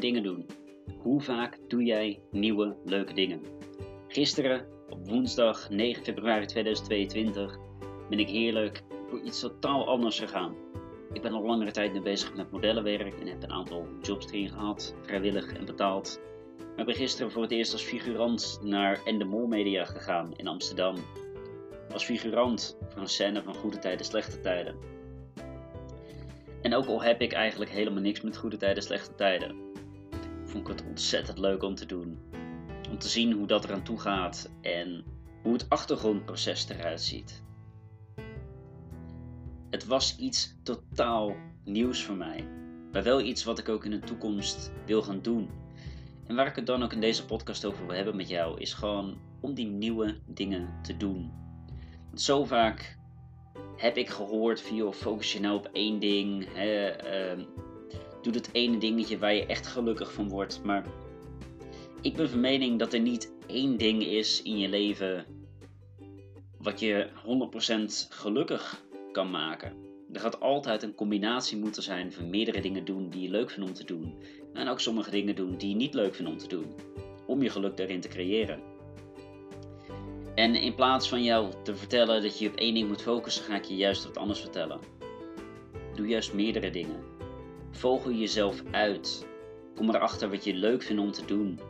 dingen doen. Hoe vaak doe jij nieuwe leuke dingen? Gisteren, op woensdag 9 februari 2022, ben ik heerlijk voor iets totaal anders gegaan. Ik ben al langere tijd nu bezig met modellenwerk en heb een aantal jobs erin gehad, vrijwillig en betaald. Maar ik ben gisteren voor het eerst als figurant naar Endemol Media gegaan in Amsterdam. Als figurant voor een scène van goede tijden, slechte tijden. En ook al heb ik eigenlijk helemaal niks met goede tijden, slechte tijden, vond ik het ontzettend leuk om te doen. Om te zien hoe dat eraan toe gaat en hoe het achtergrondproces eruit ziet. Het was iets totaal nieuws voor mij, maar wel iets wat ik ook in de toekomst wil gaan doen. En waar ik het dan ook in deze podcast over wil hebben met jou, is gewoon om die nieuwe dingen te doen. Want zo vaak heb ik gehoord via focus je nou op één ding. Hè, uh, doe het ene dingetje waar je echt gelukkig van wordt. Maar ik ben van mening dat er niet één ding is in je leven wat je 100% gelukkig kan maken. Er gaat altijd een combinatie moeten zijn van meerdere dingen doen die je leuk vindt om te doen. En ook sommige dingen doen die je niet leuk vindt om te doen. Om je geluk daarin te creëren. En in plaats van jou te vertellen dat je op één ding moet focussen, ga ik je juist wat anders vertellen. Doe juist meerdere dingen. Vogel jezelf uit. Kom erachter wat je leuk vindt om te doen.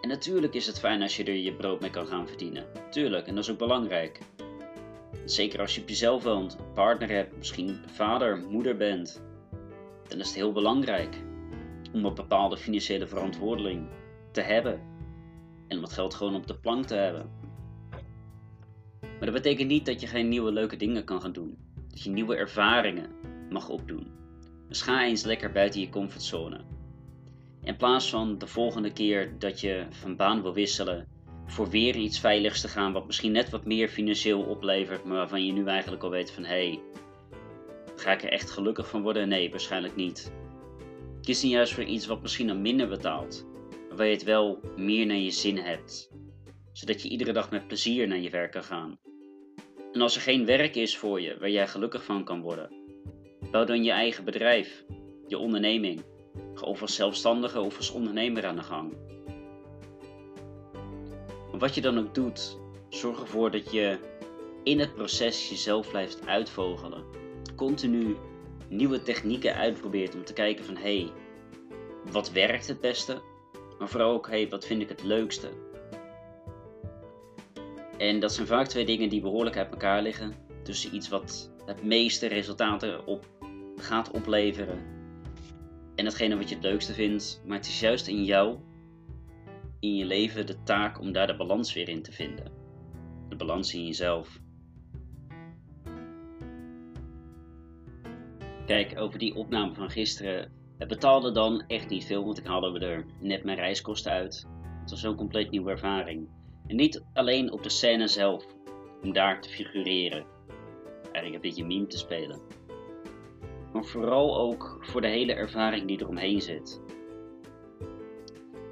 En natuurlijk is het fijn als je er je brood mee kan gaan verdienen. Tuurlijk, en dat is ook belangrijk. Zeker als je op jezelf woont, een partner hebt, misschien vader, moeder bent. Dan is het heel belangrijk om een bepaalde financiële verantwoording te hebben. En om het geld gewoon op de plank te hebben. Maar dat betekent niet dat je geen nieuwe leuke dingen kan gaan doen. Dat je nieuwe ervaringen mag opdoen. Dus ga eens lekker buiten je comfortzone. In plaats van de volgende keer dat je van baan wil wisselen voor weer iets veiligs te gaan wat misschien net wat meer financieel oplevert, maar waarvan je nu eigenlijk al weet van hé, hey, ga ik er echt gelukkig van worden? Nee, waarschijnlijk niet. Kies dan juist voor iets wat misschien dan minder betaalt, maar waar je het wel meer naar je zin hebt, zodat je iedere dag met plezier naar je werk kan gaan. En als er geen werk is voor je waar jij gelukkig van kan worden, bouw dan je eigen bedrijf, je onderneming. Of als zelfstandige of als ondernemer aan de gang. Wat je dan ook doet, zorg ervoor dat je in het proces jezelf blijft uitvogelen. Continu nieuwe technieken uitprobeert om te kijken van hé, hey, wat werkt het beste? Maar vooral ook, hé, hey, wat vind ik het leukste? En dat zijn vaak twee dingen die behoorlijk uit elkaar liggen. Tussen iets wat het meeste resultaten op gaat opleveren. En hetgene wat je het leukste vindt. Maar het is juist in jou, in je leven, de taak om daar de balans weer in te vinden. De balans in jezelf. Kijk, over die opname van gisteren. Het betaalde dan echt niet veel, want ik haalde er net mijn reiskosten uit. Het was zo'n compleet nieuwe ervaring. En niet alleen op de scène zelf, om daar te figureren. Eigenlijk een beetje meme te spelen. Maar vooral ook voor de hele ervaring die eromheen zit.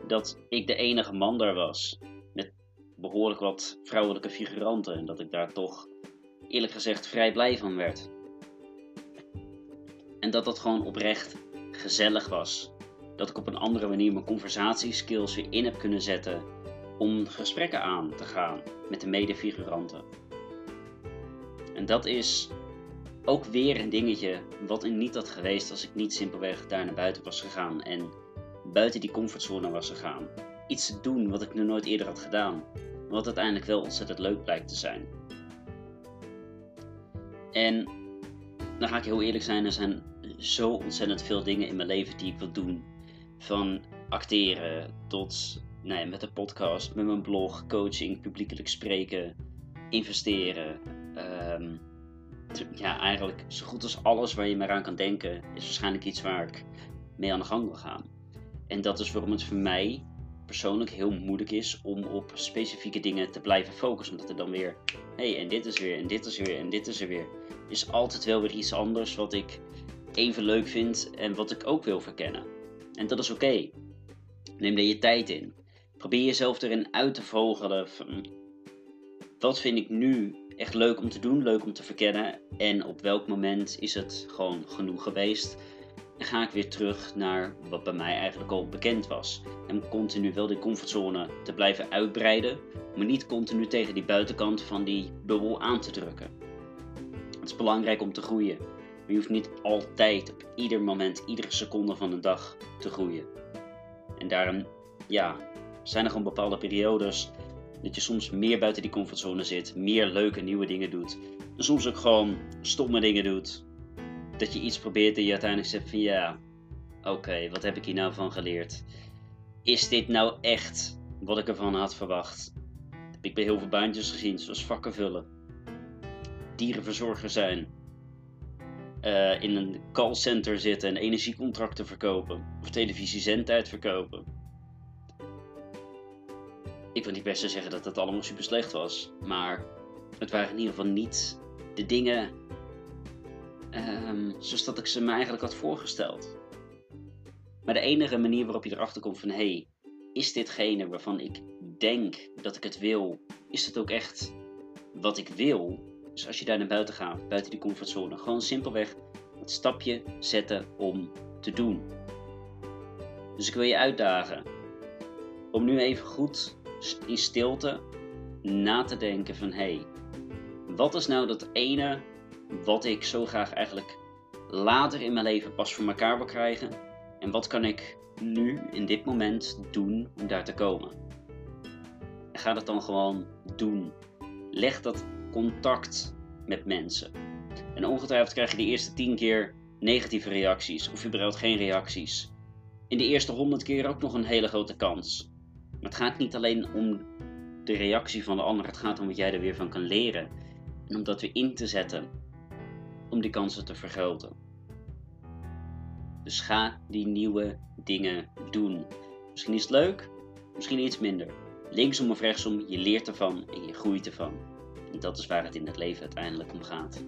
Dat ik de enige man daar was, met behoorlijk wat vrouwelijke figuranten. En dat ik daar toch, eerlijk gezegd, vrij blij van werd. En dat dat gewoon oprecht gezellig was. Dat ik op een andere manier mijn conversatieskills weer in heb kunnen zetten om gesprekken aan te gaan met de medefiguranten. En dat is ook weer een dingetje wat er niet had geweest als ik niet simpelweg daar naar buiten was gegaan en buiten die comfortzone was gegaan. Iets te doen wat ik nog nooit eerder had gedaan, wat uiteindelijk wel ontzettend leuk blijkt te zijn. En dan ga ik heel eerlijk zijn, er zijn zo ontzettend veel dingen in mijn leven die ik wil doen. Van acteren tot nee, met de podcast, met mijn blog, coaching, publiekelijk spreken, investeren. Ehm, ja, eigenlijk zo goed als alles waar je maar aan kan denken, is waarschijnlijk iets waar ik mee aan de gang wil gaan. En dat is waarom het voor mij persoonlijk heel moeilijk is om op specifieke dingen te blijven focussen. Omdat er dan weer, hé, hey, en dit is weer, en dit is weer, en dit is er weer. Is altijd wel weer iets anders wat ik even leuk vind en wat ik ook wil verkennen. En dat is oké. Neem er je tijd in. Probeer jezelf erin uit te vogelen wat vind ik nu echt leuk om te doen, leuk om te verkennen en op welk moment is het gewoon genoeg geweest En ga ik weer terug naar wat bij mij eigenlijk al bekend was. En continu wel die comfortzone te blijven uitbreiden, maar niet continu tegen die buitenkant van die bubbel aan te drukken. Het is belangrijk om te groeien, maar je hoeft niet altijd op ieder moment, iedere seconde van de dag te groeien. En daarom, ja, zijn er gewoon bepaalde periodes dat je soms meer buiten die comfortzone zit, meer leuke nieuwe dingen doet. En soms ook gewoon stomme dingen doet. Dat je iets probeert en je uiteindelijk zegt van ja, oké, wat heb ik hier nou van geleerd? Is dit nou echt wat ik ervan had verwacht? Ik ben heel veel baantjes gezien, zoals vakken vullen, dierenverzorger zijn, uh, in een callcenter zitten en energiecontracten verkopen, of televisiezendtijd verkopen ik wil niet best zeggen dat het allemaal super slecht was. Maar het waren in ieder geval niet de dingen um, zoals dat ik ze me eigenlijk had voorgesteld. Maar de enige manier waarop je erachter komt van hé, hey, is ditgene waarvan ik denk dat ik het wil, is het ook echt wat ik wil? Dus als je daar naar buiten gaat, buiten die comfortzone, gewoon simpelweg het stapje zetten om te doen. Dus ik wil je uitdagen om nu even goed in stilte na te denken van hé, hey, wat is nou dat ene wat ik zo graag eigenlijk later in mijn leven pas voor elkaar wil krijgen en wat kan ik nu in dit moment doen om daar te komen? En ga dat dan gewoon doen. Leg dat contact met mensen. En ongetwijfeld krijg je de eerste tien keer negatieve reacties of überhaupt geen reacties. In de eerste honderd keer ook nog een hele grote kans. Maar het gaat niet alleen om de reactie van de ander, het gaat om wat jij er weer van kan leren. En om dat weer in te zetten, om die kansen te vergroten. Dus ga die nieuwe dingen doen. Misschien is het leuk, misschien iets minder. Linksom of rechtsom, je leert ervan en je groeit ervan. En dat is waar het in het leven uiteindelijk om gaat.